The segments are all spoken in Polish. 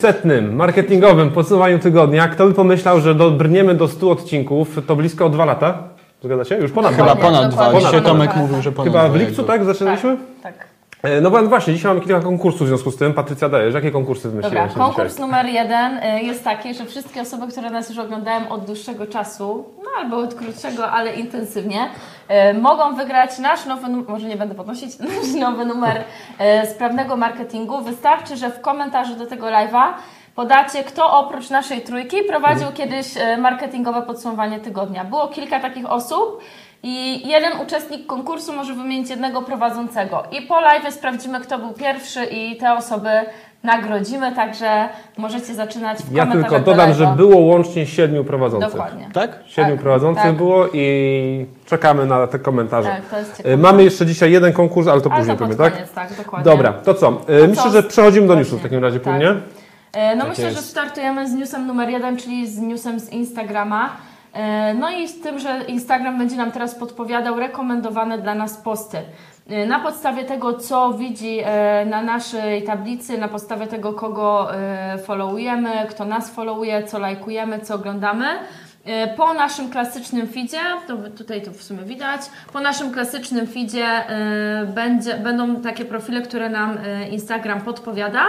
setnym marketingowym podsumowaniu tygodnia. Kto by pomyślał, że dobrniemy do 100 odcinków, to blisko 2 lata. Zgadza się? Już ponad Chyba dwa ponad dwa. dokładnie. Dzisiaj Ponad Tomek dwa. mówił, że ponad Chyba w dwa lipcu, jakby. tak? Zaczęliśmy? Tak, tak. E, No właśnie, dzisiaj mamy kilka konkursów w związku z tym. Patrycja dajesz, jakie konkursy Dobra, wymyśliłaś na konkurs dzisiaj? numer jeden y, jest taki, że wszystkie osoby, które nas już oglądają od dłuższego czasu, no albo od krótszego, ale intensywnie, y, mogą wygrać nasz nowy, może nie będę podnosić, nasz nowy numer sprawnego marketingu. Wystarczy, że w komentarzu do tego live'a podacie, kto oprócz naszej trójki prowadził kiedyś y, marketingowe podsumowanie tygodnia. Było kilka takich osób. I jeden uczestnik konkursu może wymienić jednego prowadzącego. I po live sprawdzimy, kto był pierwszy i te osoby nagrodzimy, także możecie zaczynać w Ja komentarzach tylko do dodam, że było łącznie siedmiu prowadzących. Dokładnie. Tak? Siedmiu Tak, prowadzących tak. było i czekamy na te komentarze. Tak, to jest ciekawe. E, Mamy jeszcze dzisiaj jeden konkurs, ale to Ale później to tak? koniec, tak, dokładnie. Dobra, to co? E, To Myślę, co? że przechodzimy do newsów w takim razie tak. później. E, No Tak myślę, jest. że startujemy z newsem numer jeden, czyli z newsem z Instagrama. E, No i z tym, że Instagram będzie nam teraz podpowiadał rekomendowane dla nas posty. E, Na podstawie tego, co widzi e, na naszej tablicy, na podstawie tego, kogo followujemy, kto nas followuje, co lajkujemy, co oglądamy, po naszym klasycznym feedzie, to tutaj to w sumie widać, po naszym klasycznym feedzie będzie, będą takie profile, które nam Instagram podpowiada.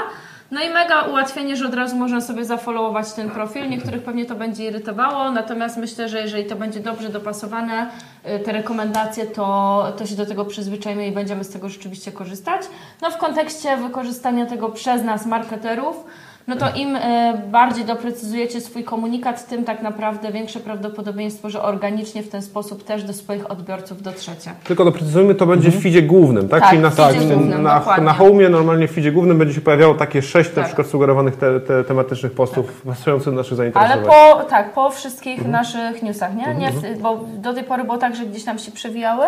No i mega ułatwienie, że od razu można sobie zafollowować ten profil. Niektórych pewnie to będzie irytowało, natomiast myślę, że jeżeli to będzie dobrze dopasowane, y, te rekomendacje, to, to się do tego przyzwyczajmy i będziemy z tego rzeczywiście korzystać. No w kontekście wykorzystania tego przez nas, marketerów, no to im y, bardziej doprecyzujecie swój komunikat, tym tak naprawdę większe prawdopodobieństwo, że organicznie w ten sposób też do swoich odbiorców dotrzecie. Tylko doprecyzujmy, to będzie w feedzie głównym, tak? Tak, Czyli na, na, głównym, na, dokładnie. na home normalnie w feedzie głównym będzie się pojawiało takie sześć na Tak. przykład sugerowanych te, te, tematycznych postów pasujących do naszych Ale zainteresowań. po, tak, po wszystkich Mhm. naszych newsach, nie? nie w, bo do tej pory było tak, że gdzieś tam się przewijały,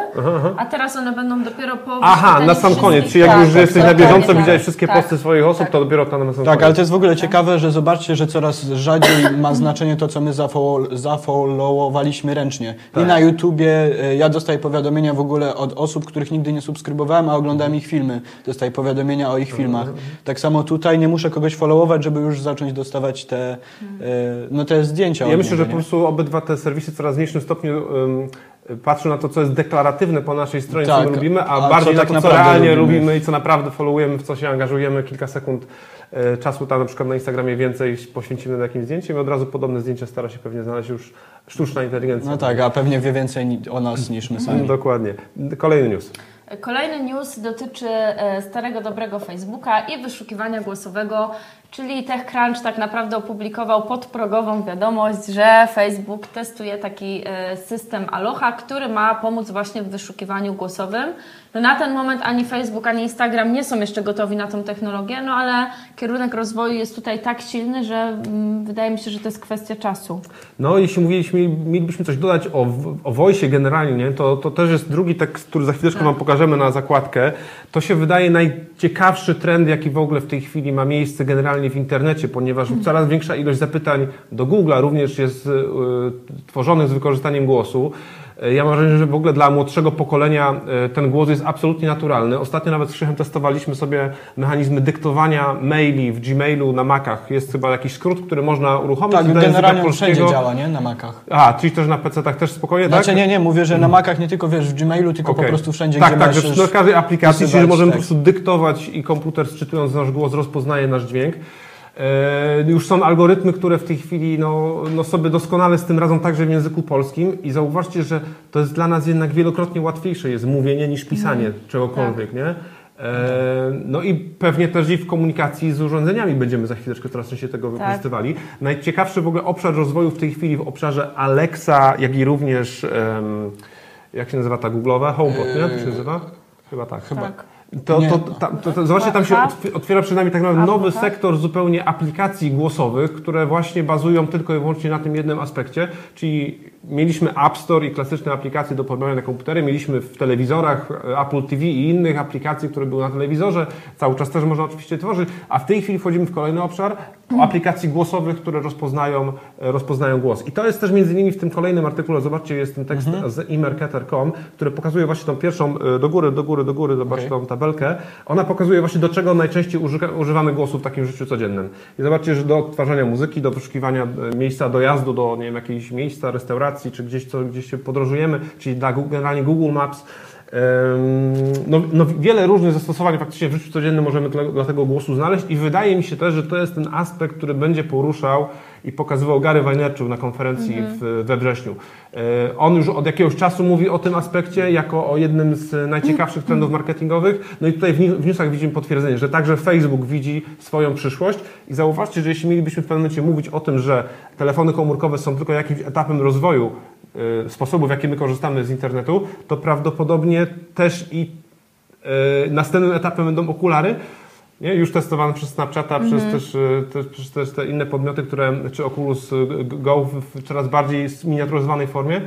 a teraz one będą dopiero po Aha, na sam koniec, czyli jak tak, już że jesteś na bieżąco, tak. widziałeś wszystkie Tak. posty swoich osób, Tak. to dopiero to na sam Tak, koniec. ale to jest w ogóle ciekawe, że zobaczcie, że coraz rzadziej ma znaczenie to, co my zafollow- zafollowowaliśmy ręcznie. Tak. I na YouTubie e, ja dostaję powiadomienia w ogóle od osób, których nigdy nie subskrybowałem, a oglądałem ich filmy. Dostaję powiadomienia o ich filmach. Tak samo tutaj nie muszę kogoś followować, żeby już zacząć dostawać te, e, no, te zdjęcia Ja myślę, że po prostu obydwa te serwisy w coraz mniejszym stopniu um, patrzą na to, co jest deklaratywne po naszej stronie, co Tak, my lubimy, a, a co bardziej tak na to, co realnie lubimy. lubimy i co naprawdę followujemy, w co się angażujemy. Kilka sekund czasu tam na przykład na Instagramie więcej poświęcimy na jakimś zdjęciem i od razu podobne zdjęcia stara się pewnie znaleźć już sztuczna inteligencja. No tak, a pewnie wie więcej o nas niż my sami. Dokładnie. Kolejny news. Kolejny news dotyczy e, starego, dobrego Facebooka i wyszukiwania głosowego, czyli TechCrunch tak naprawdę opublikował podprogową wiadomość, że Facebook testuje taki e, system Aloha, który ma pomóc właśnie w wyszukiwaniu głosowym. No na ten moment ani Facebook, ani Instagram nie są jeszcze gotowi na tą technologię, no ale kierunek rozwoju jest tutaj tak silny, że mm, wydaje mi się, że to jest kwestia czasu. No, jeśli mówiliśmy, mielibyśmy coś dodać o, o Voice generalnie, to, to też jest drugi tekst, który za chwileczkę Wam pokażemy na zakładkę. To się wydaje najciekawszy trend, jaki w ogóle w tej chwili ma miejsce generalnie w internecie, ponieważ coraz większa ilość zapytań do Google'a również jest y, tworzonych z wykorzystaniem głosu. Y, Ja mam wrażenie, że w ogóle dla młodszego pokolenia y, ten głos jest absolutnie naturalny. Ostatnio nawet z Krzychem testowaliśmy sobie mechanizmy dyktowania maili w Gmailu na Macach. Jest chyba jakiś skrót, który można uruchomić. Tak, generalnie on wszędzie działa, nie? Na Macach. A, czyli też na PC-tach też spokojnie, Znaczy tak? nie, nie, mówię, że na Macach nie tylko wiesz w Gmailu, tylko Okej. po prostu wszędzie, tak, gdzie tak, masz że na każdej aplikacji, czyli możemy po tekst. prostu dyktować i komputer sczytując nasz głos rozpoznaje nasz dźwięk. E, już są algorytmy, które w tej chwili no, no sobie doskonale z tym radzą także w języku polskim i zauważcie, że to jest dla nas jednak wielokrotnie łatwiejsze jest mówienie niż pisanie czegokolwiek, nie? E, No i pewnie też i w komunikacji z urządzeniami będziemy za chwileczkę coraz częściej tego wykorzystywali. Najciekawszy w ogóle obszar rozwoju w tej chwili w obszarze Alexa, jak i również, jak się nazywa ta Google'owa? HomePod, nie? To się nazywa? Chyba tak. Chyba. Tak. To, to, tam, to, to, zobaczcie, tam się otwiera przed nami tak naprawdę nowy sektor zupełnie aplikacji głosowych, które właśnie bazują tylko i wyłącznie na tym jednym aspekcie, czyli mieliśmy App Store i klasyczne aplikacje do pobierania na komputery, mieliśmy w telewizorach e, Apple TV i innych aplikacji, które były na telewizorze, cały czas też można oczywiście tworzyć, a w tej chwili wchodzimy w kolejny obszar aplikacji głosowych, które rozpoznają, e, rozpoznają głos. I to jest też między innymi w tym kolejnym artykule, zobaczcie, jest ten tekst z eMarketer.com, który pokazuje właśnie tą pierwszą, e, do góry, do góry, do góry, zobaczcie Okej. tą tabelkę. Ona pokazuje właśnie do czego najczęściej użyka, używamy głosu w takim życiu codziennym. I zobaczcie, że do odtwarzania muzyki, do wyszukiwania miejsca dojazdu do nie wiem, jakiegoś miejsca, restauracji, czy gdzieś, co, gdzieś się podróżujemy, czyli dla generalnie Google Maps. No, no wiele różnych zastosowań faktycznie w życiu codziennym możemy dla tego głosu znaleźć i wydaje mi się też, że to jest ten aspekt, który będzie poruszał i pokazywał Gary Vaynerchuk na konferencji w, we wrześniu. E, On już od jakiegoś czasu mówi o tym aspekcie jako o jednym z najciekawszych trendów marketingowych. No i tutaj w, newsach widzimy potwierdzenie, że także Facebook widzi swoją przyszłość i zauważcie, że jeśli mielibyśmy w pewnym momencie mówić o tym, że telefony komórkowe są tylko jakimś etapem rozwoju y, sposobu, w jaki my korzystamy z internetu, to prawdopodobnie też i y, następnym etapem będą okulary. Nie? Już testowane przez Snapchata, przez, też, y, też, przez też te inne podmioty, które, czy Oculus y, Go w, coraz bardziej zminiaturyzowanej formie.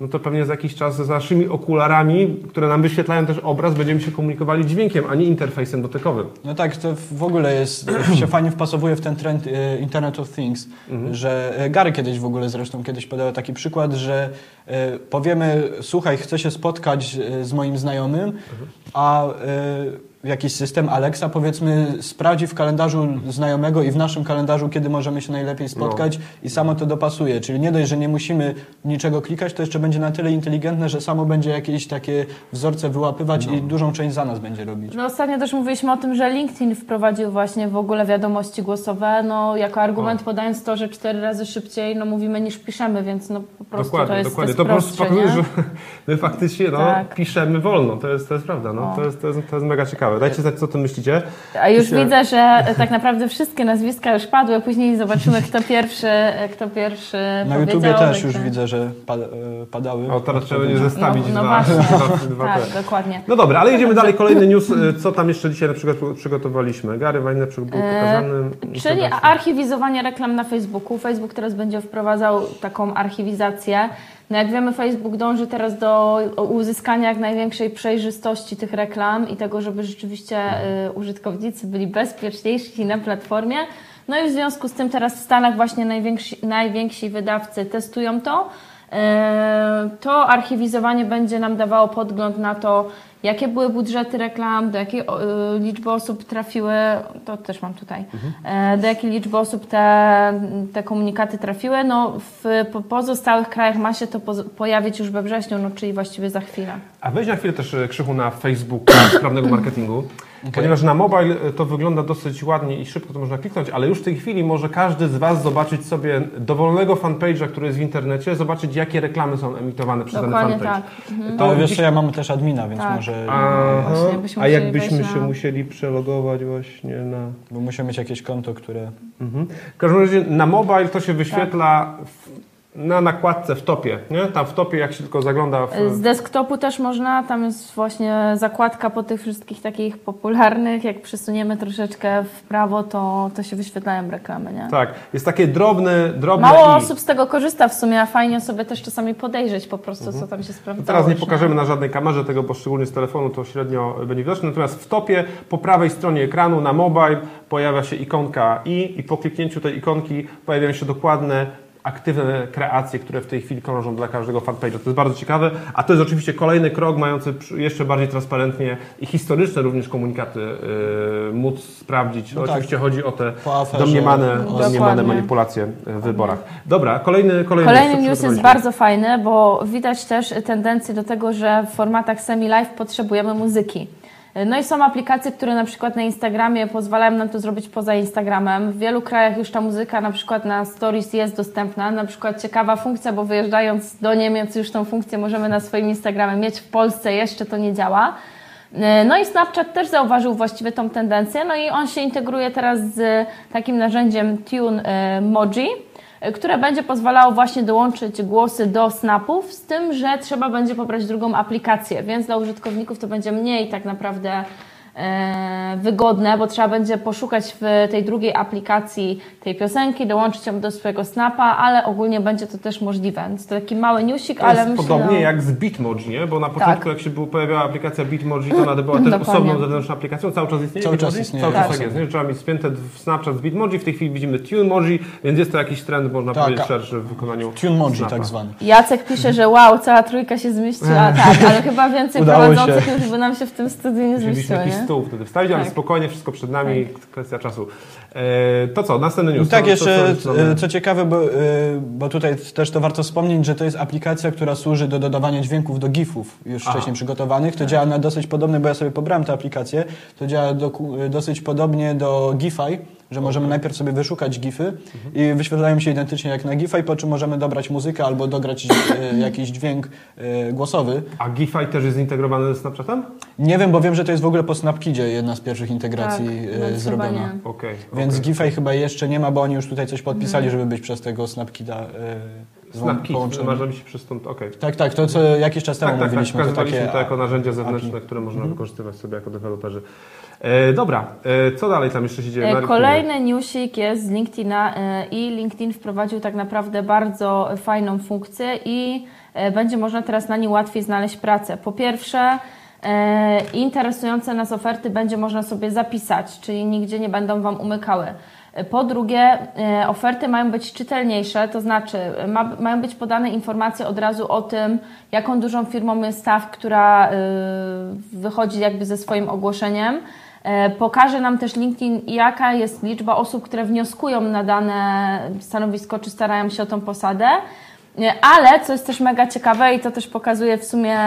No to pewnie za jakiś czas z naszymi okularami, które nam wyświetlają też obraz, będziemy się komunikowali dźwiękiem, a nie interfejsem dotykowym. No tak, to w ogóle jest, się fajnie wpasowuje w ten trend e, Internet of Things, że e, Gary kiedyś w ogóle zresztą kiedyś podał taki przykład, że powiemy, słuchaj, chcę się spotkać z moim znajomym, a e, jakiś system Alexa powiedzmy sprawdzi w kalendarzu znajomego i w naszym kalendarzu, kiedy możemy się najlepiej spotkać i samo to dopasuje. Czyli nie dość, że nie musimy niczego klikać, to jeszcze będzie na tyle inteligentne, że samo będzie jakieś takie wzorce wyłapywać i dużą część za nas będzie robić. No ostatnio też mówiliśmy o tym, że LinkedIn wprowadził właśnie w ogóle wiadomości głosowe, no jako argument podając to, że cztery razy szybciej no mówimy niż piszemy, więc no po prostu dokładnie, to jest dokładnie. To, To po jest prostu pokazuje, że my faktycznie no, Tak. piszemy wolno. To jest, to jest prawda. No. O. To, jest, to, jest, to jest mega ciekawe. Dajcie znać, co o tym myślicie. A już się- widzę, że e, tak naprawdę wszystkie nazwiska już padły, później zobaczymy kto pierwszy, e, kto pierwszy Na YouTubie też już widzę, że e, padały. O, teraz trzeba będzie zestawić No, no dwa, właśnie. dwa, dwa Tak, te. dokładnie. No dobra, ale jedziemy dalej. Kolejny news. y, Co tam jeszcze dzisiaj na przykład przygotowaliśmy? Gary Vaynerchuk był Eee, pokazany. Czyli archiwizowanie reklam na Facebooku. Facebook teraz będzie wprowadzał taką archiwizację. No jak wiemy, Facebook dąży teraz do uzyskania jak największej przejrzystości tych reklam i tego, żeby rzeczywiście y, użytkownicy byli bezpieczniejsi na platformie. No i w związku z tym teraz w Stanach właśnie najwięksi, najwięksi wydawcy testują to. E, To archiwizowanie będzie nam dawało podgląd na to, jakie były budżety reklam, do jakiej y, liczby osób trafiły, to też mam tutaj, e, do jakiej liczby osób te, te komunikaty trafiły. No, w po- pozostałych krajach ma się to pojawić już we wrześniu, no, czyli właściwie za chwilę. A weź na chwilę też y, Krzychu na Facebook sprawnego marketingu, ponieważ na mobile y, to wygląda dosyć ładnie i szybko to można kliknąć, ale już w tej chwili może każdy z Was zobaczyć sobie dowolnego fanpage'a, który jest w internecie, zobaczyć jakie reklamy są emitowane przez Dokładnie dany fanpage. tak. To Ale wiesz ja mam też admina, więc Tak. może... Aha. Właśnie, byśmy A jakbyśmy się na- musieli przelogować właśnie na... Bo musimy mieć jakieś konto, które... Mhm. W każdym razie na mobile to się wyświetla w, na nakładce w topie, nie? Tam w topie jak się tylko zagląda w... Z desktopu też można, tam jest właśnie zakładka po tych wszystkich takich popularnych, jak przesuniemy troszeczkę w prawo, to, to się wyświetlają reklamy, nie? Tak, jest takie drobne, drobne Mało i... osób z tego korzysta w sumie, a fajnie sobie też czasami podejrzeć po prostu, co tam się sprawdzało. teraz nie pokażemy na żadnej kamerze tego, bo szczególnie z telefonu to średnio będzie widoczne. Natomiast w topie po prawej stronie ekranu na mobile pojawia się ikonka i i po kliknięciu tej ikonki pojawiają się dokładne aktywne kreacje, które w tej chwili krążą dla każdego fanpage'a. To jest bardzo ciekawe, a to jest oczywiście kolejny krok mający jeszcze bardziej transparentnie i historyczne również komunikaty yy, móc sprawdzić. No tak. oczywiście chodzi o te aferze. domniemane, Dokładnie. domniemane manipulacje w wyborach. Dobra, kolejny kolejny, Kolejny news jest bardzo fajny, bo widać też tendencję do tego, że w formatach semi-live potrzebujemy muzyki. No i są aplikacje, które na przykład na Instagramie pozwalają nam to zrobić poza Instagramem. W wielu krajach już ta muzyka na przykład na Stories jest dostępna. Na przykład ciekawa funkcja, bo wyjeżdżając do Niemiec już tą funkcję możemy na swoim Instagramie mieć. W Polsce jeszcze to nie działa. No i Snapchat też zauważył właściwie tą tendencję, no i on się integruje teraz z takim narzędziem Tune e, Moji, które będzie pozwalało właśnie dołączyć głosy do snapów, z tym, że trzeba będzie pobrać drugą aplikację, więc dla użytkowników to będzie mniej tak naprawdę e, wygodne, bo trzeba będzie poszukać w tej drugiej aplikacji tej piosenki, dołączyć ją do swojego snapa, ale ogólnie będzie to też możliwe. Więc to taki mały newsik, To ale jest myślę, podobnie no, jak z Bitmoji, nie? Bo na początku Tak. jak się pojawiała aplikacja Bitmoji, to ona była też Dokładnie. osobną zewnętrzną aplikacją. Cały czas istnieje Cały czas istnieje, Cały czas tak. tak jest, nie? Trzeba mieć spięte w Snapchat z Bitmoji, w tej chwili widzimy TuneMoji, więc jest to jakiś trend, można Tak. powiedzieć, szerszy w wykonaniu TuneMoji Snapa. tak zwany. Jacek pisze, że wow, cała trójka się zmieściła, tak, ale chyba więcej Udało prowadzących się. już by nam się w tym studiu nie zmieściło, nie? Stół wtedy wstawić, ale Tak. spokojnie, wszystko przed nami, kwestia czasu. E, to co, następny news. Tak, co, jeszcze co, co, co, e, ciekawe, bo, e, bo tutaj też to warto wspomnieć, że to jest aplikacja, która służy do dodawania dźwięków do GIFów już Aha. wcześniej przygotowanych. To działa na dosyć podobny, bo ja sobie pobrałem tę aplikację, to działa e, dosyć podobnie do Gify, że możemy najpierw sobie wyszukać GIFy i wyświetlają się identycznie jak na Gify, po czym możemy dobrać muzykę albo dograć e, jakiś dźwięk e, głosowy. A Gify też jest zintegrowany ze Snapchatem? Nie wiem, bo wiem, że to jest w ogóle po Snapkidzie jedna z pierwszych integracji Tak, e, no, zrobiona. Okej. Więc okej. Gify chyba jeszcze nie ma, bo oni już tutaj coś podpisali, Mhm. żeby być przez tego Snapkida Snapkit, na myśli przez stąd, okej. Tak, tak, to co jakiś czas temu Tak, tak, tak, mówiliśmy, to wskazywaliśmy takie to jako narzędzie zewnętrzne, które można wykorzystywać sobie jako deweloperzy. E, dobra, e, co dalej tam jeszcze się dzieje? E? Kolejny newsik jest z LinkedIna i LinkedIn wprowadził tak naprawdę bardzo fajną funkcję i będzie można teraz na niej łatwiej znaleźć pracę. Po pierwsze, interesujące nas oferty będzie można sobie zapisać, czyli nigdzie nie będą Wam umykały. Po drugie, oferty mają być czytelniejsze, to znaczy ma, mają być podane informacje od razu o tym, jaką dużą firmą jest staw, która wychodzi jakby ze swoim ogłoszeniem. E, Pokaże nam też LinkedIn, jaka jest liczba osób, które wnioskują na dane stanowisko, czy starają się o tą posadę. E, Ale, co jest też mega ciekawe i to też pokazuje w sumie,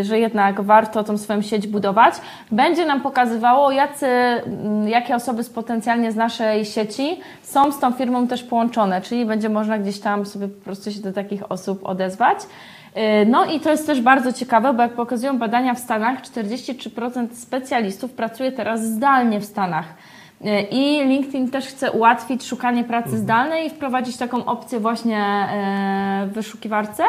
y, że jednak warto tą swoją sieć budować, będzie nam pokazywało, jacy, mm, jakie osoby z potencjalnie z naszej sieci są z tą firmą też połączone, czyli będzie można gdzieś tam sobie po prostu się do takich osób odezwać. Y, No i to jest też bardzo ciekawe, bo jak pokazują badania w Stanach, 43% specjalistów pracuje teraz zdalnie w Stanach. Y, I LinkedIn też chce ułatwić szukanie pracy zdalnej i wprowadzić taką opcję właśnie e, w wyszukiwarce.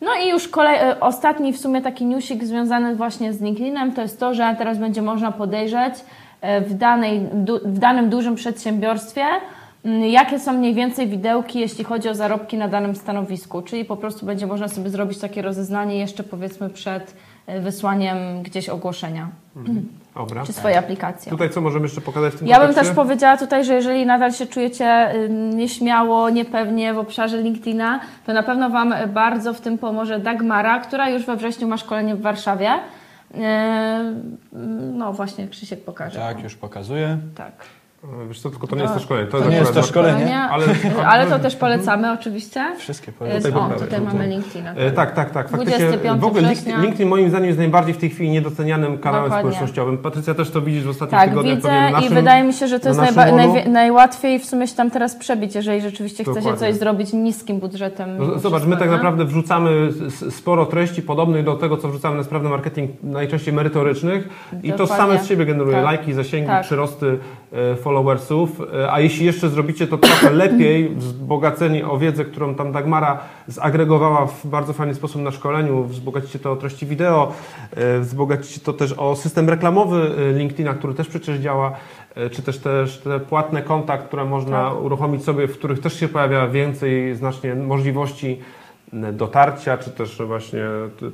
No i już kolej, e, ostatni w sumie taki newsik związany właśnie z LinkedInem to jest to, że teraz będzie można podejrzeć e, w, danej, w danym dużym przedsiębiorstwie, jakie są mniej więcej widełki, jeśli chodzi o zarobki na danym stanowisku. Czyli po prostu będzie można sobie zrobić takie rozeznanie jeszcze powiedzmy przed e, wysłaniem gdzieś ogłoszenia Dobra. czy swojej aplikacji. Tutaj co możemy jeszcze pokazać w tym Ja bym kontekście? też powiedziała tutaj, że jeżeli nadal się czujecie nieśmiało, niepewnie w obszarze LinkedIna, to na pewno Wam bardzo w tym pomoże Dagmara, która już we wrześniu ma szkolenie w Warszawie. Yy, No właśnie, Krzysiek pokaże. Tak, już pokazuję. Tak. E, Wiesz co, tylko to nie jest to szkolenie. To, To jest nie jest akurat- to szkolenie. Ale, Ale to też polecamy oczywiście. Wszystkie Jest, polecam. o, tutaj no to- mamy LinkedIna. E, tak, tak, tak. Faktycznie 25 w ogóle. LinkedIn, LinkedIn moim zdaniem jest najbardziej w tej chwili niedocenianym kanałem Dokładnie. społecznościowym. Patrycja też to widzisz w ostatnich Tak, tygodniach. widzę pewnie na i naszym- wydaje mi się, że to jest naszym najba- najwi- najłatwiej w sumie się tam teraz przebić, jeżeli rzeczywiście chce się Dokładnie. coś zrobić niskim budżetem. No, zobacz, my tak nie? naprawdę wrzucamy sporo treści podobnych do tego, co wrzucamy na sprawny marketing, najczęściej merytorycznych i to Dokładnie. same z siebie generuje Tak. lajki, zasięgi, Tak. przyrosty e, followersów, E, a jeśli jeszcze zrobicie to trochę lepiej, wzbogaceni o wiedzę, którą tam Dagmara zagregowała w bardzo fajny sposób na szkoleniu, wzbogacicie to o treści wideo, e, wzbogacicie to też o system reklamowy e, LinkedIna, który też przecież działa, e, czy też, też te płatne konta, które można Tak. uruchomić sobie, w których też się pojawia więcej znacznie możliwości dotarcia, czy też właśnie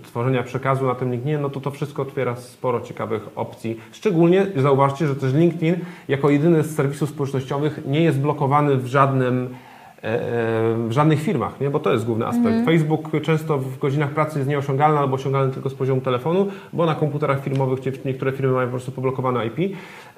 tworzenia przekazu na tym LinkedInie, no to to wszystko otwiera sporo ciekawych opcji. Szczególnie zauważcie, że też LinkedIn jako jedyny z serwisów społecznościowych nie jest blokowany w żadnym w żadnych firmach, nie? bo to jest główny aspekt. Mhm. Facebook często w godzinach pracy jest nieosiągalny albo osiągalny tylko z poziomu telefonu, bo na komputerach firmowych nie- niektóre firmy mają po prostu poblokowane IP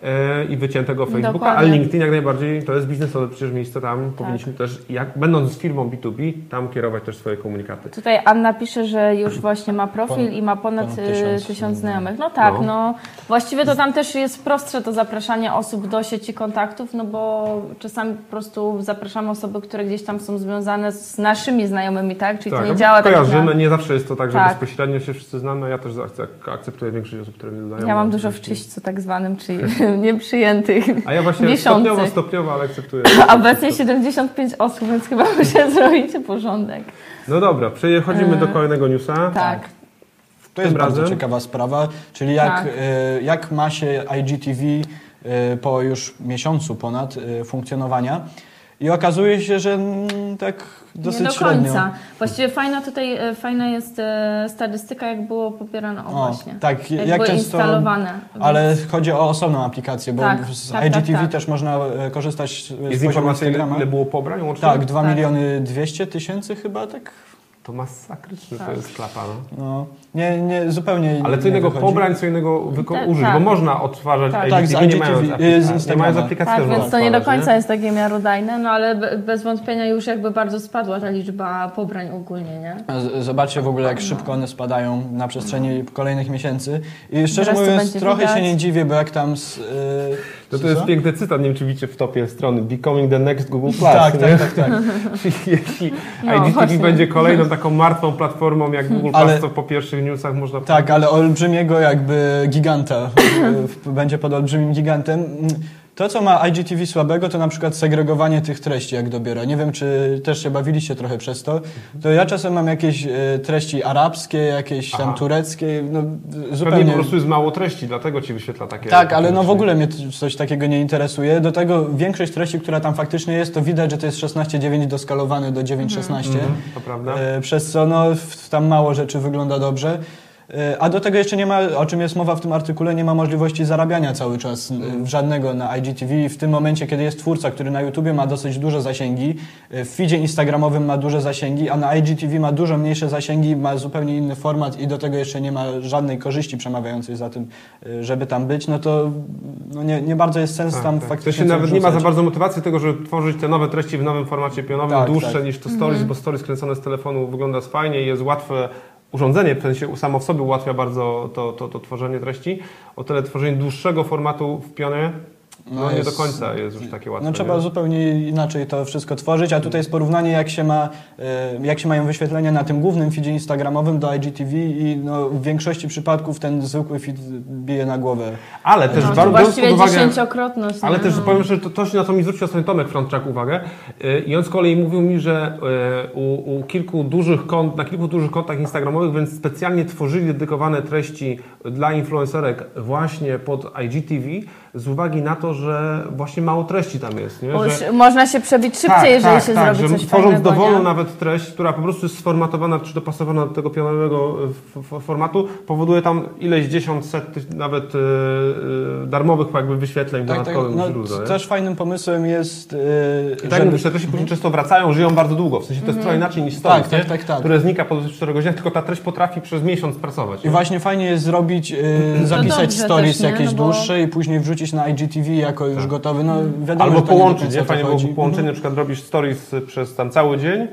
e, i wyciętego Facebooka, Dokładnie. a LinkedIn jak najbardziej to jest biznesowe przecież miejsce, tam powinniśmy też, jak, będąc firmą B2B, tam kierować też swoje komunikaty. Tutaj Anna pisze, że już właśnie ma profil Ponad- i ma ponad, ponad tysiąc tysiąc znajomych. No tak, No. no. Właściwie to tam też jest prostsze to zapraszanie osób do sieci kontaktów, no bo czasami po prostu zapraszamy osoby, które gdzieś tam są związane z naszymi znajomymi, tak? Czyli to nie no, działa tak kojarzymy, na... nie zawsze jest to tak, że Tak. bezpośrednio się wszyscy znamy, ja też akce- akceptuję większość osób, które mnie dodają. Ja mam dużo w czyśćcu tak zwanym, czyli nieprzyjętych. A ja właśnie wiszących. stopniowo, stopniowo, ale akceptuję. Obecnie 75 osób, więc chyba muszę zrobić porządek. No dobra, przechodzimy do kolejnego newsa. Tak. To jest Tym bardzo razem- ciekawa sprawa, czyli jak, Tak. e, jak ma się IGTV e, po już miesiącu ponad e, funkcjonowania. I okazuje się, że mm, tak dosyć nie do średnio. końca. Właściwie fajna tutaj, e, fajna jest e, statystyka, jak było pobierane, o, O, właśnie. tak, jak, jak często- instalowane. Ale chodzi o osobną aplikację, bo Tak, z tak, IGTV tak, tak. też można e, korzystać z poziomu informacja, ile, ile było pobrań łącznie? Tak, 2 Tak. miliony 200 tysięcy chyba, tak? To masakryczne to Tak. jest klapa, no. No, nie, nie, zupełnie Ale co nie innego wychodzi. pobrań, co innego wyko- Tak, użyć, tak. bo można odtwarzać Tak. Tak, IGTV, nie IGTV, mając aplikacji, nie mając aplikacji Tak, więc to nie do końca jest takie miarodajne, no ale be- bez wątpienia już jakby bardzo spadła ta liczba pobrań ogólnie, nie? Zobaczcie w ogóle, jak szybko one spadają na przestrzeni kolejnych miesięcy. I szczerze Teraz to mówiąc, trochę widać. się nie dziwię, bo jak tam. Z, yy, No to jest piękny cytat, nie wiem czy widzicie w topie strony Becoming the next Google Plus. Tak, nie? tak, tak, tak. Czyli Jeśli No, IGTV właśnie. będzie kolejną taką martwą platformą jak Google Ale- Plus, to po pierwszych newsach można Tak, ale olbrzymiego jakby giganta. będzie pod olbrzymim gigantem. To, co ma IGTV słabego, to na przykład segregowanie tych treści, jak dobiera. Nie wiem, czy też się bawiliście trochę przez to. To ja czasem mam jakieś e, treści arabskie, jakieś tam Aha. tureckie, no Pewnie zupełnie... po prostu jest mało treści, dlatego ci wyświetla takie... Tak, ale no w ogóle mnie coś takiego nie interesuje. Do tego większość treści, która tam faktycznie jest, to widać, że to jest 16.9 doskalowane do 9.16. Mhm, to prawda. E, Przez co no, tam mało rzeczy wygląda dobrze. E, A do tego jeszcze nie ma, o czym jest mowa w tym artykule, nie ma możliwości zarabiania cały czas e, żadnego na IGTV. W tym momencie, kiedy jest twórca, który na YouTubie ma dosyć duże zasięgi, e, w feedzie instagramowym ma duże zasięgi, a na IGTV ma dużo mniejsze zasięgi, ma zupełnie inny format i do tego jeszcze nie ma żadnej korzyści przemawiającej za tym, żeby tam być, no to no nie, nie bardzo jest sens Tak, tam tak. faktycznie To się nawet nie ma za bardzo motywacji tego, żeby tworzyć te nowe treści w nowym formacie pionowym, Tak, dłuższe tak. niż to stories, bo stories kręcone z telefonu wygląda fajnie i jest łatwe. Urządzenie w sensie samo w sobie ułatwia bardzo to, to, to tworzenie treści. O tyle tworzenie dłuższego formatu w pionie no, No nie jest- do końca jest już takie łatwe. No trzeba nie? zupełnie inaczej to wszystko tworzyć, a tutaj jest porównanie jak się, ma, e, jak się mają wyświetlenia na tym głównym feedzie instagramowym do IGTV i no, w większości przypadków ten zwykły feed bije na głowę. Ale też No, bardzo właściwie uwagę, dziesięciokrotność. Ale nie? też No. powiem, że to, to się na to mi zwrócił ostatnio Tomek Frontczak uwagę yy, i on z kolei mówił mi, że yy, u, u kilku dużych kont, na kilku dużych kontach instagramowych, więc specjalnie tworzyli dedykowane treści dla influencerek właśnie pod IGTV z uwagi na to, że właśnie mało treści tam jest. Nie? Że, można się przebić szybciej, jeżeli się tak, zrobi że coś tworząc fajnego, dowolną nie? nawet treść, która po prostu jest sformatowana czy dopasowana do tego pionowego e, formatu, powoduje tam ileś dziesiąt, set, nawet e, darmowych jakby wyświetleń Tak, tak, dodatkowych no, źródeł. też fajnym pomysłem jest, I tak mówisz, te treści później często wracają, żyją bardzo długo. W sensie to jest trochę inaczej niż stories, Tak, tak, tak, tak. które znika po 24 godzinach, tylko ta treść potrafi przez miesiąc pracować. I nie? właśnie fajnie jest zrobić, e, zapisać dobrze stories jakieś No bo- dłuższe i później wrzucić na IGTV jako już gotowy. No, wiadomo, Albo połączyć, nie? Fajnie byłoby połączenie, na przykład robisz stories przez tam cały dzień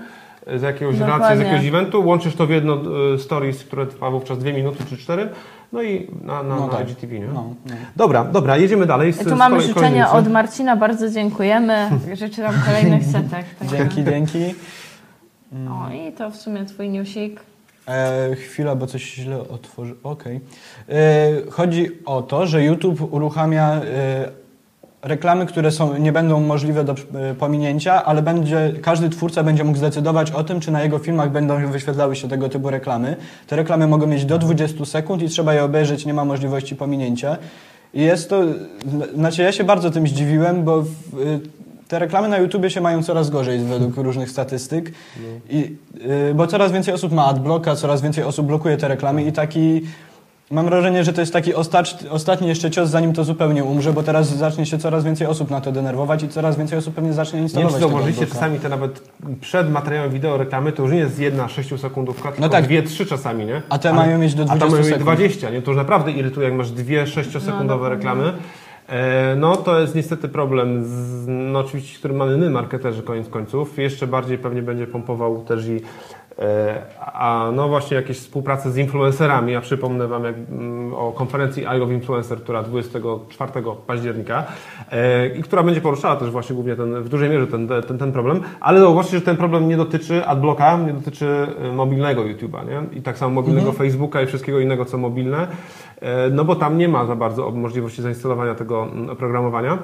z jakiegoś Dokładnie. relacji, z jakiegoś eventu, łączysz to w jedno e, stories, które trwa wówczas dwie minuty czy cztery, no i na, na, No na tak. IGTV, nie? No, no. Dobra, dobra, jedziemy dalej. Z, Tu mamy życzenia od Marcina, bardzo dziękujemy. Życzę nam kolejnych setek. także- Dzięki, dzięki. O, i to w sumie twój newsik. E, chwila, bo coś źle otworzy. Okej. E, chodzi o to, że YouTube uruchamia e, reklamy, które są, nie będą możliwe do e, pominięcia, ale będzie, każdy twórca będzie mógł zdecydować o tym, czy na jego filmach będą wyświetlały się tego typu reklamy. Te reklamy mogą mieć do 20 sekund i trzeba je obejrzeć, nie ma możliwości pominięcia. I jest to, znaczy ja się bardzo tym zdziwiłem, bo w, te reklamy na YouTubie się mają coraz gorzej według różnych statystyk. I, y, bo coraz więcej osób ma adblocka, coraz więcej osób blokuje te reklamy i taki mam wrażenie, że to jest taki ostacz, ostatni jeszcze cios, zanim to zupełnie umrze, bo teraz zacznie się coraz więcej osób na to denerwować i coraz więcej osób pewnie zacznie Nie wiem, instalować czy zauważyliście, czasami te nawet przed materiałem wideo reklamy to już nie jest jedna 6 sekundówka, tylko tak. dwie, trzy czasami, nie? A te mają mieć do A 20 to mają mieć sekund. 20, nie? To już naprawdę irytuje, jak masz dwie 6-sekundowe reklamy. E, No to jest niestety problem, z, no oczywiście, który mamy my, marketerzy, koniec końców. Jeszcze bardziej pewnie będzie pompował też i e, a no właśnie jakieś współpracę z influencerami. Ja przypomnę Wam jak, mm, o konferencji I Love Influencer, która 24 października e, i która będzie poruszała też właśnie głównie ten, w dużej mierze ten, ten, ten problem, ale zauważcie, że ten problem nie dotyczy adblocka, nie dotyczy e, mobilnego YouTube'a, nie? I tak samo mobilnego Facebooka i wszystkiego innego, co mobilne, e, no bo tam nie ma za bardzo możliwości zainstalowania tego mm, oprogramowania.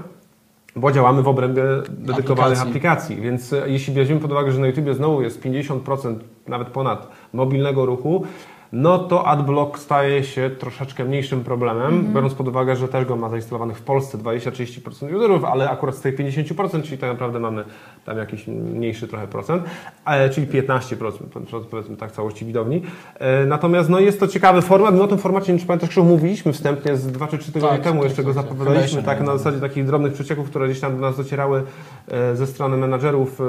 Bo działamy w obrębie dedykowanych Aplikacji. aplikacji, więc e, jeśli weźmiemy pod uwagę, że na YouTubie znowu jest 50%, nawet ponad mobilnego ruchu, no to AdBlock staje się troszeczkę mniejszym problemem, biorąc pod uwagę, że też go ma zainstalowanych w Polsce 20-30% userów, ale akurat z tej 50%, czyli tak naprawdę mamy tam jakiś mniejszy trochę procent, e, czyli 15% powiedzmy tak całości widowni. E, Natomiast no, jest to ciekawy format, my o tym formacie, nie wiem, czy pamiętasz, Krzysztof, mówiliśmy wstępnie z 2 czy 3 tygodnie Tak, temu, tak, jeszcze tak, go tak. zapowiadaliśmy, Chyba tak jeszcze na zasadzie takich drobnych przecieków, które gdzieś tam do nas docierały e, ze strony menadżerów e, e,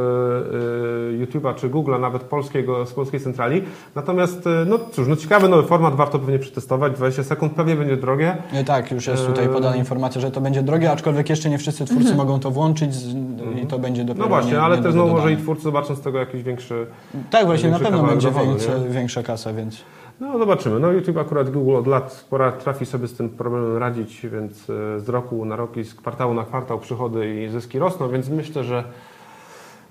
YouTube'a czy Google'a, nawet polskiego, z polskiej centrali. Natomiast, e, no cóż, no ciekawy nowy format, warto pewnie przetestować, 20 sekund, pewnie będzie drogie. Nie, tak, już jest tutaj podana informacja, że to będzie drogie, aczkolwiek jeszcze nie wszyscy twórcy mogą to włączyć z, i to będzie dopiero No właśnie, nie, ale nie też no, może i twórcy zobaczą z tego jakiś większy... Tak, właśnie, na pewno będzie większe, większa kasa, więc... No zobaczymy. No YouTube akurat Google od lat pora trafi sobie z tym problemem radzić, więc e, z roku na rok i z kwartału na kwartał przychody i zyski rosną, więc myślę, że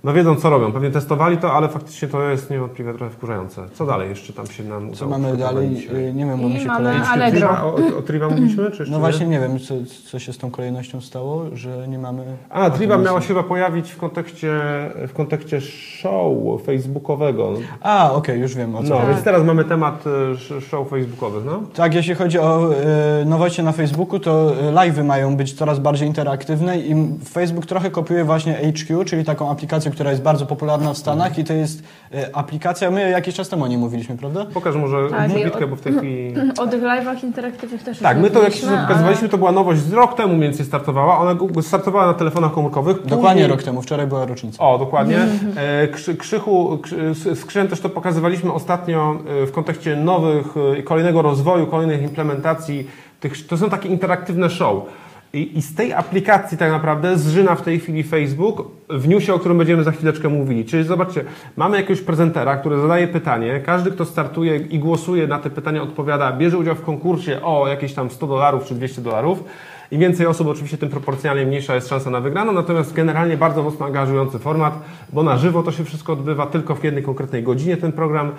no wiedzą co robią. Pewnie testowali to, ale faktycznie to jest niewątpliwie trochę wkurzające. Co dalej jeszcze tam się nam Co udało mamy dalej? dzisiaj? Y, Nie wiem, bo I mi się mamy kolejność... Allegro. Triva, o, o Triva mówiliśmy? Czy No nie? właśnie nie wiem, co, co się z tą kolejnością stało, że nie mamy... A, Triva miała się chyba pojawić w kontekście, w kontekście show facebookowego. A, okej, już wiem o co No, chodzi. więc teraz mamy temat sh- show facebookowych, no. Tak, jeśli chodzi o e, nowości na Facebooku, to live'y mają być coraz bardziej interaktywne i Facebook trochę kopiuje właśnie HQ, czyli taką aplikację, która jest bardzo popularna w Stanach i to jest e, aplikacja, my jakiś czas temu o niej mówiliśmy, prawda? Pokaż może Tak, bitkę, bo w tej chwili... O tych live'ach interaktywnych też Tak, my to jak się pokazywaliśmy, to była nowość z rok temu mniej więcej startowała. Ona startowała na telefonach komórkowych. Dokładnie Później- rok temu, wczoraj była rocznica. O, dokładnie. E, Krzy, Krzychu, Krzy- z- Krzyżem też to pokazywaliśmy ostatnio e, w kontekście nowych, kolejnego rozwoju, kolejnych implementacji. Tych, to są takie interaktywne show. I, I z tej aplikacji tak naprawdę zżyna w tej chwili Facebook w newsie, o którym będziemy za chwileczkę mówili. Czyli zobaczcie, mamy jakiegoś prezentera, który zadaje pytanie, każdy, kto startuje i głosuje na te pytania, odpowiada, bierze udział w konkursie o jakieś tam 100 dolarów czy 200 dolarów. Im więcej osób, oczywiście, tym proporcjonalnie mniejsza jest szansa na wygraną, natomiast generalnie bardzo mocno angażujący format, bo na żywo to się wszystko odbywa tylko w jednej konkretnej godzinie. Ten program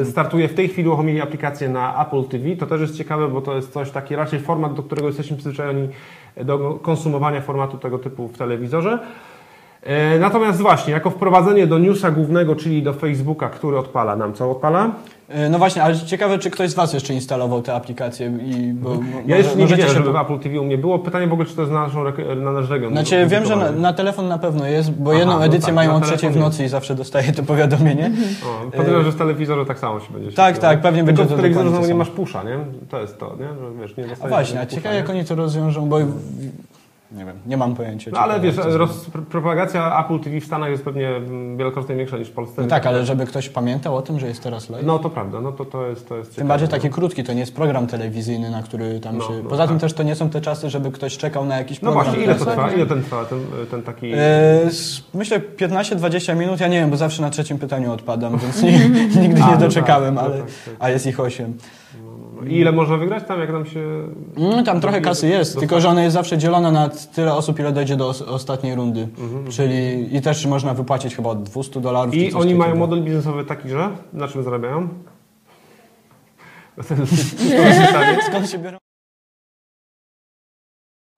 e, startuje w tej chwili, uruchomili aplikację na Apple TV. To też jest ciekawe, bo to jest coś taki raczej format, do którego jesteśmy przyzwyczajeni do konsumowania formatu tego typu w telewizorze. E, Natomiast właśnie, jako wprowadzenie do newsa głównego, czyli do Facebooka, który odpala nam, co odpala? E, No właśnie, ale ciekawe, czy ktoś z Was jeszcze instalował tę aplikację i... Bo, Ja może- jeszcze nie wiedziałem, żeby po- Apple TV u mnie było. Pytanie w ogóle, czy to jest na, naszą, na nasz region. Znaczy, wiem, że na, na telefon na pewno jest, bo Aha, jedną no edycję tak, mają o trzeciej w nocy i zawsze dostaję to powiadomienie. O, Podejrzewam, że w telewizorze tak samo się będzie Tak, tak, pewnie Tylko będzie to telewizorze dokładnie znowu nie masz pusza, nie? To jest to, nie? Że wiesz, nie A właśnie, a ciekawe jak oni to rozwiążą, bo... Nie wiem, nie mam pojęcia. No ale wiesz, roz, pr- propagacja Apple TV w Stanach jest pewnie mm, wielokrotnie większa niż w Polsce. No tak, ale żeby ktoś pamiętał o tym, że jest teraz live. No to prawda, no to, to jest to jest Tym ciekawe, bardziej no. taki krótki, to nie jest program telewizyjny, na który tam No, się... no Poza tym tak. też to nie są te czasy, żeby ktoś czekał na jakiś No program. właśnie, ile to trwa? Ile ten trwa, ten, ten taki... S- myślę 15-20 minut, ja nie wiem, bo zawsze na trzecim pytaniu odpadam, więc nie, nigdy nie no doczekałem, tak, no ale, tak, tak. a jest ich 8. I ile można wygrać tam, jak nam się... Mm, tam trochę kasy jest, tylko że ona jest zawsze dzielona na tyle osób, ile dojdzie do os- ostatniej rundy. Mhm, Czyli i też można wypłacić chyba od 200 dolarów. I oni mają model biznesowy taki, że? Na czym zarabiają? Skąd się biorą?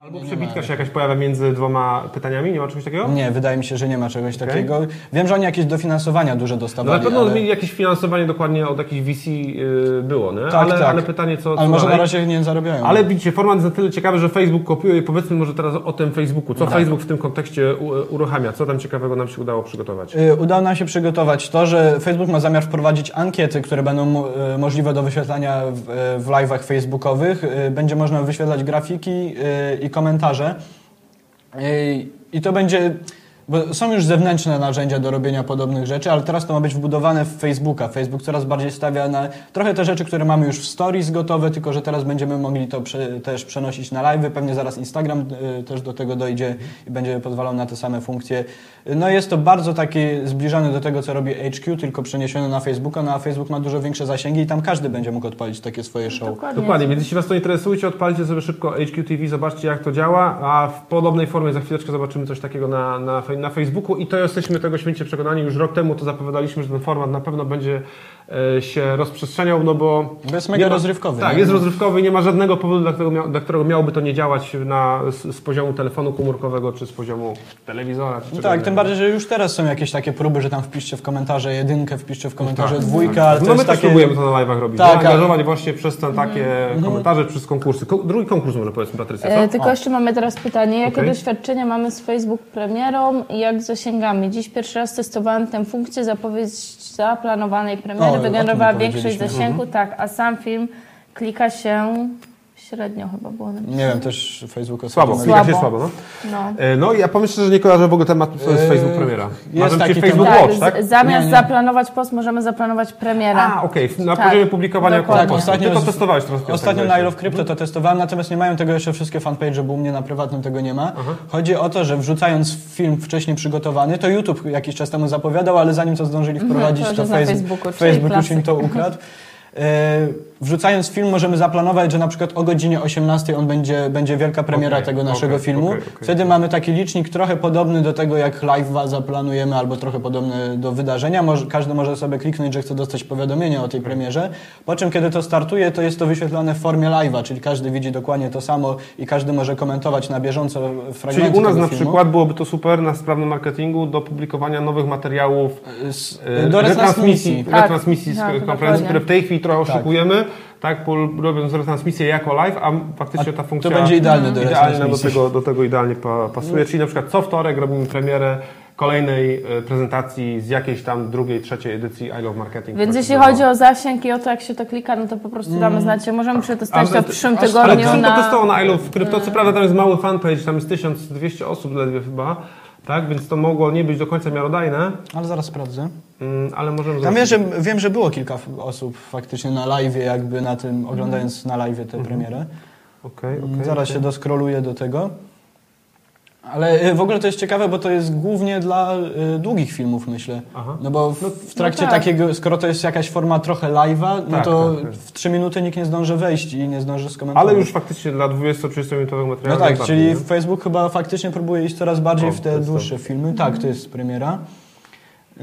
Albo przebitka się jakaś pojawia między dwoma pytaniami? Nie ma czegoś takiego? Nie, wydaje mi się, że nie ma czegoś Okej. takiego. Wiem, że oni jakieś dofinansowania duże No dostawali, na pewno ale, jakieś finansowanie dokładnie od jakichś VC yy, było, nie? Tak, ale, tak. ale pytanie co, ale co może na dalej? razie nie zarabiają. Ale widzicie, format jest na tyle ciekawy, że Facebook kopiuje i powiedzmy może teraz o tym Facebooku. Co Tak. Facebook w tym kontekście u- uruchamia? Co tam ciekawego nam się udało przygotować? Y, Udało nam się przygotować to, że Facebook ma zamiar wprowadzić ankiety, które będą mo- y, możliwe do wyświetlania w, y, w live'ach facebookowych. Y, Będzie można wyświetlać grafiki y, i komentarze. I to będzie... Bo są już zewnętrzne narzędzia do robienia podobnych rzeczy, ale teraz to ma być wbudowane w Facebooka. Facebook coraz bardziej stawia na trochę te rzeczy, które mamy już w stories gotowe, tylko że teraz będziemy mogli to prze, też przenosić na live. Pewnie zaraz Instagram y, też do tego dojdzie i będzie pozwalał na te same funkcje. No jest to bardzo taki zbliżony do tego, co robi HQ, tylko przeniesiony na Facebooka, no a Facebook ma dużo większe zasięgi i tam każdy będzie mógł odpalić takie swoje show. Dokładnie. Dokładnie, więc jeśli Was to interesuje, odpalcie sobie szybko HQ TV, zobaczcie jak to działa, a w podobnej formie za chwileczkę zobaczymy coś takiego na, na, fej- na Facebooku i to jesteśmy tego święcie przekonani. Już rok temu to zapowiadaliśmy, że ten format na pewno będzie e, się rozprzestrzeniał, no bo... Bo jest mega ma- rozrywkowy, Tak, nie? jest rozrywkowy i nie ma żadnego powodu, dla którego, mia, dla którego miałoby to nie działać na, z, z poziomu telefonu komórkowego, czy z poziomu telewizora, czy No tak, tym bardziej, że już teraz są jakieś takie próby, że tam wpiszcie w komentarze jedynkę, wpiszcie w komentarze Tak, dwójkę, ale to No my jest też takie... próbujemy to na live'ach robić. Tak, Tak, ale- właśnie przez te takie komentarze, przez konkursy. Ko- drugi konkurs może powiedzmy, Patrycja? E, tylko jeszcze mamy teraz pytanie, jakie Okej. doświadczenia mamy z Facebook premierą jak z zasięgami? Dziś pierwszy raz testowałem tę funkcję, zapowiedź zaplanowanej premiery o wygenerowała większość zasięgu, tak, a sam film klika się średnio chyba było napisane. Nie wiem, też Facebook Słabo, ostatnio- klika się Słabo. słabo, no. No. E, No i ja szczerze, że nie kojarzę w ogóle tematu, co jest Eee, Facebook premiera. jest taki Facebook temat. Watch, tak? z- zamiast Nie, nie. zaplanować post, możemy zaplanować premierę. A, okej, na Tak, poziomie publikowania dokładnie. Tak, ostatnio Ty to z- testowałeś teraz. Ostatnio tak, na I weź. Love Crypto to testowałem, natomiast nie mają tego jeszcze wszystkie fanpage, bo u mnie na prywatnym tego nie ma. Chodzi o to, że wrzucając film wcześniej przygotowany, to YouTube jakiś czas temu zapowiadał, ale zanim to zdążyli wprowadzić, to już to, jest na Face- Facebooku, czyli Facebook już im to ukradł. E, Wrzucając film możemy zaplanować, że na przykład o godzinie 18 on będzie, będzie wielka premiera Okej, tego naszego okej, filmu. okej. Wtedy mamy taki licznik trochę podobny do tego, jak live'a zaplanujemy, albo trochę podobny do wydarzenia. Może, każdy może sobie kliknąć, że chce dostać powiadomienie o tej premierze. Po czym, kiedy to startuje, to jest to wyświetlane w formie live'a, czyli każdy widzi dokładnie to samo i każdy może komentować na bieżąco fragmenty Czyli u nas tego na filmu. przykład byłoby to super na sprawnym marketingu do publikowania nowych materiałów Z, e, do retransmisji, retransmisji. Tak, retransmisji z tak, konferencji, które w tej chwili trochę Tak. oszukujemy, tak, pol- robiąc retransmisję jako live, a faktycznie ta funkcja To będzie idealne do idealna do tego, do tego idealnie pa, pasuje. Czyli na przykład co wtorek robimy premierę kolejnej e, prezentacji z jakiejś tam drugiej, trzeciej edycji I Love Marketing. Więc Tak, jeśli to- chodzi o zasięg i o to, jak się to klika, no to po prostu damy znać. Możemy przetestować to w przyszłym Ale tygodniu to na... testowało na I Love Crypto, co prawda tam jest mały fanpage, tam jest 1200 osób ledwie chyba, tak, więc to mogło nie być do końca miarodajne, Ale zaraz sprawdzę. mm, ale możemy wiem że, wiem, że było kilka osób faktycznie na live, jakby na tym, oglądając na live tę premierę. Okej, Mm, okej, Zaraz okej. się doskroluję do tego. Ale y, w ogóle to jest ciekawe, bo to jest głównie dla y, długich filmów, myślę. Aha. No bo w, w trakcie no tak. takiego, skoro to jest jakaś forma trochę live'a, no Tak, to tak, tak. w 3 minuty nikt nie zdąży wejść i nie zdąży skomentować. Ale już faktycznie dla 20-30 minutowych No materiałów. tak, czyli nie? Facebook chyba faktycznie próbuje iść coraz bardziej O, w to te dłuższe filmy. Tak, to jest premiera. Y,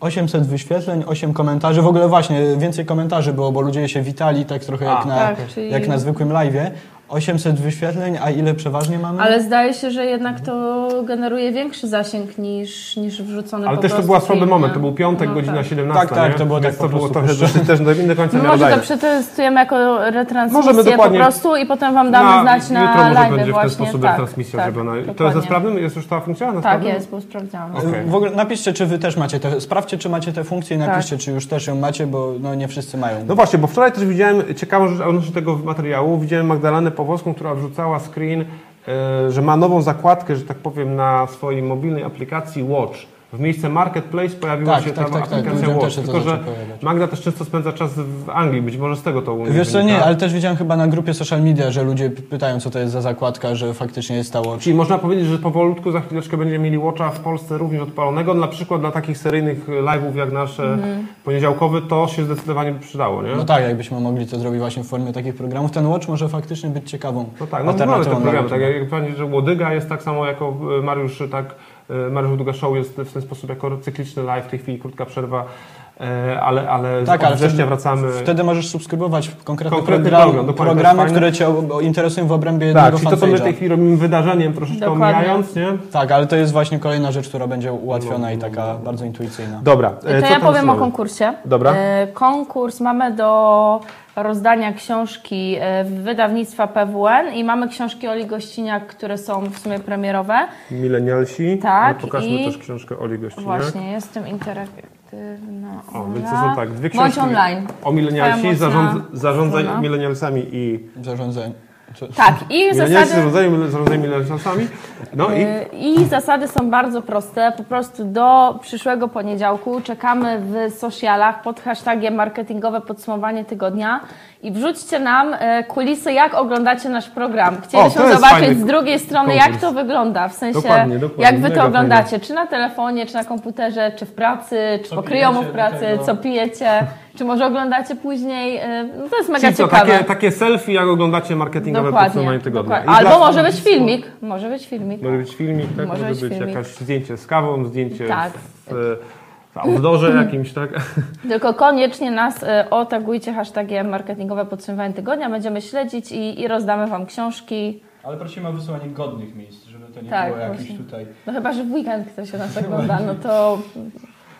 800 wyświetleń, 8 komentarzy. W ogóle właśnie więcej komentarzy było, bo ludzie się witali tak trochę A, jak, na, tak, czyli- jak na zwykłym live'ie. 800 wyświetleń, a ile przeważnie mamy? Ale zdaje się, że jednak to generuje większy zasięg niż, niż wrzucony Ale po też to był słaby moment, to był piątek, No godzina tak. 17. Tak, tak, nie? to było Więc tak to po było prostu trochę też do końca No może to przetestujemy jako retransmisję Możemy dokładnie- po prostu i potem Wam damy znać na jutro może live będzie w właśnie. ten sposób tak, transmisja tak, zrobiona. To jest na sprawnym? Jest już ta funkcja? Na Tak jest, bo sprawdziłam. Okej. W ogóle napiszcie, czy wy też macie te, sprawdźcie, czy macie te funkcje i Tak. napiszcie, czy już też ją macie, bo no, nie wszyscy mają. No właśnie, bo wczoraj też widziałem ciekawą rzecz odnośnie tego materiału. Widziałem Magdalenę Pawłowską, która wrzucała screen, e, że ma nową zakładkę, że tak powiem, na swojej mobilnej aplikacji Watch. W miejsce Marketplace pojawiła Tak, się tak, ta tak, tak. aplikacja Ludziom Watch. Tylko, że. Magda też często spędza czas w Anglii, być może z tego to Wiesz co, nie, ale też widziałem chyba na grupie social media, że ludzie pytają, co to jest za zakładka, że faktycznie jest ta watch. Czyli można powiedzieć, że powolutku za chwileczkę będziemy mieli Watcha w Polsce również odpalonego. Na przykład dla takich seryjnych live'ów jak nasze poniedziałkowy, to się zdecydowanie by przydało, nie? No tak, jakbyśmy mogli to zrobić właśnie w formie takich programów. Ten watch może faktycznie być ciekawą No tak, no mamy te programy, tak jak pani, że Łodyga jest tak samo jako e, Mariusz, tak, Mariusz Łodyga Show jest w ten sposób jako cykliczny live, w tej chwili krótka przerwa, e, ale, ale Tak, od ale września wtedy, wracamy. wtedy możesz subskrybować konkretny, Konkretny program, program, to programy, które Cię interesują w obrębie tak, jednego czyli to, co my w fanpage'a. tej chwili robimy wydarzeniem, troszeczkę Dokładnie. omijając, nie? Tak, ale to jest właśnie kolejna rzecz, która będzie ułatwiona No, i no, taka no. bardzo intuicyjna. Dobra, To e, co ja powiem o konkursie. Dobra. E, Konkurs mamy do rozdania książki e, wydawnictwa PWN i mamy książki Oli Gościniak, które są w sumie premierowe. Milenialsi. Tak, No, pokażmy i- też książkę Oli Gościniak. Właśnie, jestem interaktywna. O, więc to są tak, dwie Bądź książki online. o milenialsi, zarząd, zarządzaj milenialsami i... Zarządzanie. Tak, i zasady... zarządzaj, zarządzaj milenialsami. No i... Y, I zasady są bardzo proste. Po prostu do przyszłego poniedziałku czekamy w socialach pod hashtagiem marketingowe podsumowanie tygodnia i wrzućcie nam e, kulisy, jak oglądacie nasz program. Chcieliśmy zobaczyć fajny z drugiej strony, konkurs. jak to wygląda, w sensie Dokładnie, dokładnie. jak wy Mega to oglądacie, czy na telefonie, czy na komputerze, czy w pracy, czy Co pokryjomu w pijecie do pracy, co pijecie Czy może oglądacie później, e, no to jest mega Czyli ciekawe. takie, takie selfie, jak oglądacie marketingowe podsumowanie tygodnia. Albo dla- może być filmik, może być filmik. Może być filmik, tak? Może Może, być być, filmik. jakieś zdjęcie z kawą, zdjęcie Tak. w, w outdoorze jakimś, tak? Tylko koniecznie nas e, otagujcie hashtagiem marketingowe podsumowanie tygodnia, będziemy śledzić i, i rozdamy Wam książki. Ale prosimy o wysłanie godnych miejsc, żeby to nie Tak, było jakieś właśnie. tutaj... No chyba, że w weekend ktoś się nas ogląda, no to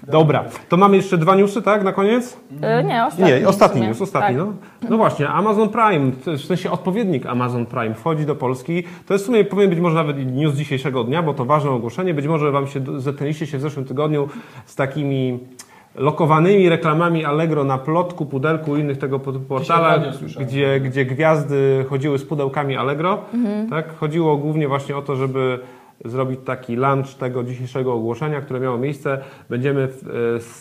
Dobra, to mamy jeszcze dwa newsy, tak? Na koniec? e, nie, ostatni. Nie, ostatni news, ostatni, Tak. no. No właśnie, Amazon Prime, w sensie odpowiednik Amazon Prime wchodzi do Polski. To jest w sumie, powinien być może nawet news dzisiejszego dnia, bo to ważne ogłoszenie. Być może Wam się, zetknęliście się w zeszłym tygodniu z takimi lokowanymi reklamami Allegro na plotku, pudelku i innych tego typu portalach, gdzie, gdzie gwiazdy chodziły z pudełkami Allegro. Mhm. Tak? Chodziło głównie właśnie o to, żeby zrobić taki lunch tego dzisiejszego ogłoszenia, które miało miejsce. Będziemy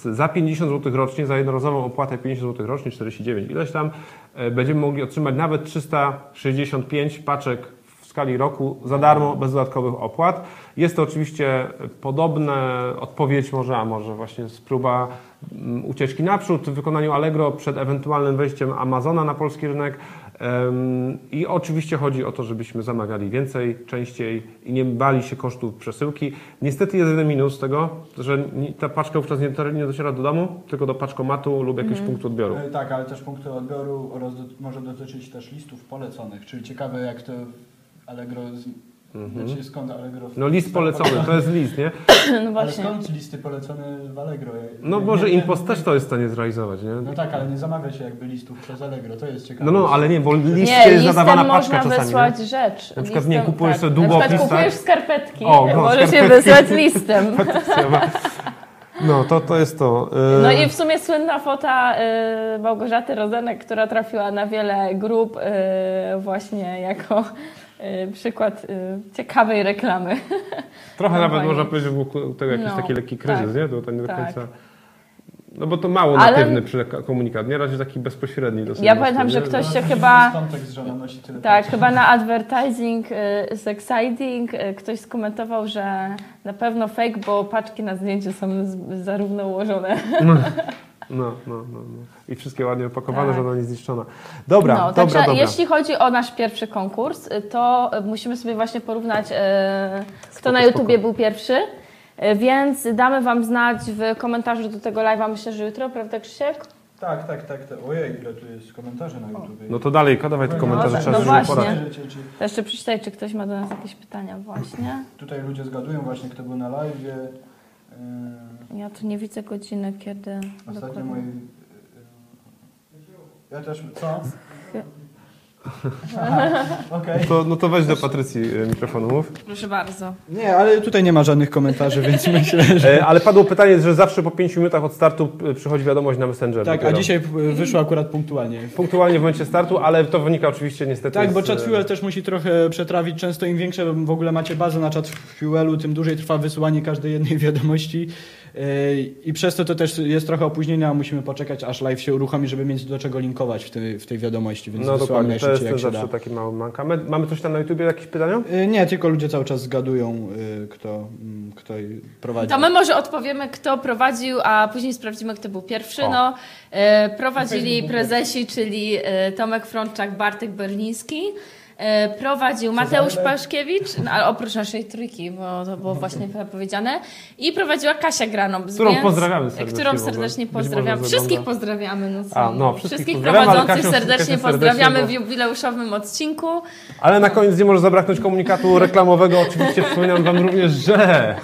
e, za 50 zł rocznie, za jednorazową opłatę 50 zł rocznie, 49 ileś tam, e, będziemy mogli otrzymać nawet 365 paczek w skali roku za darmo, bez dodatkowych opłat. Jest to oczywiście podobna odpowiedź może, a może właśnie spróba mm, ucieczki naprzód w wykonaniu Allegro przed ewentualnym wejściem Amazona na polski rynek. I oczywiście chodzi o to, żebyśmy zamawiali więcej, częściej i nie bali się kosztów przesyłki. Niestety jeden minus tego, że ta paczka wówczas nie, nie dociera do domu, tylko do paczkomatu lub jakiegoś punktu odbioru. E, Tak, ale też punkty odbioru może dotyczyć też listów poleconych, czyli ciekawe jak to Allegro, z, znaczy skąd Allegro... Mhm. No list polecony, to jest list, nie? No Ale właśnie. skąd listy polecone w Allegro? No nie- może nie- Impost też to jest w stanie zrealizować, nie? No tak, ale nie zamawia się jakby listów przez Allegro, to jest ciekawe. No, no, ale nie, bo list Nie, jest zadawana można paczka czasami. wysłać Nie? rzecz. Na przykład, nie, Listem, kupujesz tak. sobie Na przykład długopis, kupujesz tak? skarpetki, O, no, możesz je skarpetki. wysłać listem. No, to, to jest to. e, No i w sumie słynna fota y, Małgorzaty Rozenek, która trafiła na wiele grup y, właśnie jako przykład y, ciekawej reklamy. Trochę nawet kampanii. można powiedzieć, że wokół tego jakiś No, taki lekki kryzys, tak, nie? To, to nie do tak. końca... No bo to mało Ale- natywny przy- komunikat, nie? Raczej taki bezpośredni dosyć. Ja pamiętam, że ktoś No, się chyba- Tak, chyba na advertising y, is exciting ktoś skomentował, że na pewno fake, bo paczki na zdjęciu są z, zarówno ułożone. No, no, no, no. I wszystkie ładnie opakowane, Tak. że ona nie zniszczona. Dobra, no, dobra, także dobra. jeśli chodzi o nasz pierwszy konkurs, y, to musimy sobie właśnie porównać, y, kto Spoko, na spoko. YouTubie był pierwszy. Y, Więc damy Wam znać w komentarzu do tego live'a, myślę, że jutro, prawda Krzysiek? Tak, tak, tak. tak. Ojej, ile tu jest komentarzy na YouTube. No to dalej, dawaj te komentarze, no trzeba tak, żeby no właśnie. Czy, czy, To jeszcze przeczytaj, czy ktoś ma do nas jakieś pytania właśnie. tutaj ludzie zgadują właśnie, kto był na live. Yy, Ja tu nie widzę godziny, kiedy ostatnio dokładnie. Yy, ja też... Co? Okej. To, no to weź do Patrycji e, mikrofonu mów. Proszę bardzo. Nie, ale tutaj nie ma żadnych komentarzy, więc myślę, że... E, ale padło pytanie, że zawsze po 5 minutach od startu e, przychodzi wiadomość na Messenger. Tak, a dopiero. dzisiaj y, wyszło akurat punktualnie. Punktualnie w momencie startu, ale to wynika oczywiście niestety Tak, bo z, ChatFuel też musi trochę przetrawić. Często im większe w ogóle macie bazę na ChatFuelu, tym dłużej trwa wysyłanie każdej jednej wiadomości. I przez to to też jest trochę opóźnienia, musimy poczekać aż live się uruchomi, żeby mieć do czego linkować w tej, w tej wiadomości, więc No dokładnie, to jest jak się zawsze da. taki mały mankament. Mamy coś tam na YouTubie, jakieś pytania? Yy, Nie, tylko ludzie cały czas zgadują, yy, kto, mm, kto prowadzi. To my może odpowiemy, kto prowadził, a później sprawdzimy, kto był pierwszy. O. No, e, prowadzili prezesi, czyli Tomek Frączak, Bartek Berliński. E, prowadził Mateusz. Paszkiewicz, no, ale oprócz naszej trójki, bo to było właśnie powiedziane. I prowadziła Kasia Granom. Którą więc, pozdrawiamy serdecznie Którą serdecznie zagląda. Wszystkich pozdrawiamy. No, co? A, no, wszystkich ale prowadzących Kasię serdecznie, pozdrawiamy bo- w jubileuszowym odcinku. Ale na koniec nie może zabraknąć komunikatu reklamowego. Oczywiście wspominam Wam również, że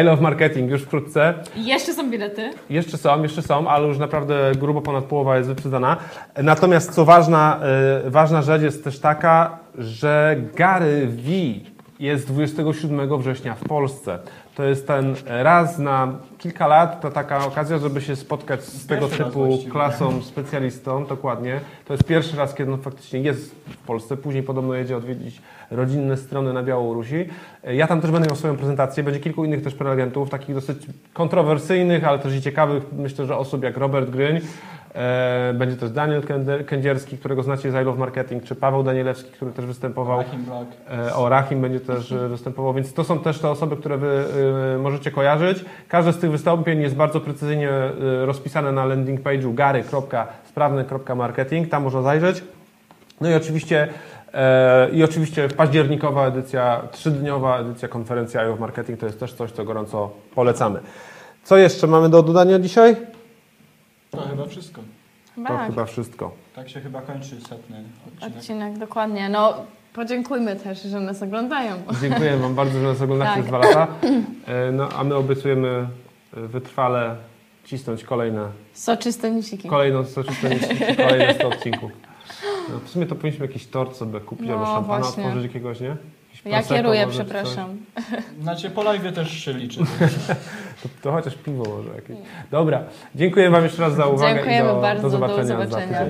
I Love Marketing już wkrótce. Jeszcze są bilety. Jeszcze są, jeszcze są, ale już naprawdę grubo ponad połowa jest wyprzedana. Natomiast co ważna, y, ważna rzecz jest też taka, że Gary V jest 27 września w Polsce. To jest ten raz na kilka lat, to taka okazja, żeby się spotkać z tego Pierwszy typu klasą, specjalistą, dokładnie. To jest pierwszy raz, kiedy on faktycznie jest w Polsce. Później podobno jedzie odwiedzić rodzinne strony na Białorusi. Ja tam też będę miał swoją prezentację. Będzie kilku innych też prelegentów, takich dosyć kontrowersyjnych, ale też i ciekawych. Myślę, że osób jak Robert Gryń. E, Będzie też Daniel Kędzierski, którego znacie z I Love Marketing, czy Paweł Danielewski, który też występował. Rahim Black. E, O, Rahim będzie też e, występował, więc to są też te osoby, które wy e, możecie kojarzyć. Każde z tych wystąpień jest bardzo precyzyjnie e, rozpisane na landing page'u gary.sprawny.marketing, tam można zajrzeć. No i oczywiście, e, i oczywiście październikowa edycja, trzydniowa edycja konferencji IO Marketing to jest też coś, co gorąco polecamy. Co jeszcze mamy do dodania dzisiaj? To chyba wszystko. Chyba To tak. chyba wszystko. Tak się chyba kończy setny odcinek. Odcinek, dokładnie. No, podziękujmy też, że nas oglądają. Dziękuję Wam bardzo, że nas oglądacie Tak. dwa lata. E, No, a my obiecujemy e, wytrwale cisnąć kolejne, Soczyste nisiki. kolejną soczyste liści, kolejne 100 odcinków. No, w sumie to powinniśmy jakiś tort sobie kupić No, albo szampana właśnie. otworzyć jakiegoś, nie? Ja kieruję, może, przepraszam. Znaczy po live też się liczy. To, to chociaż piwo może jakieś. Dobra, dziękuję Wam jeszcze raz za uwagę Dziękujemy i do, bardzo, do do zobaczenia, za zobaczenia.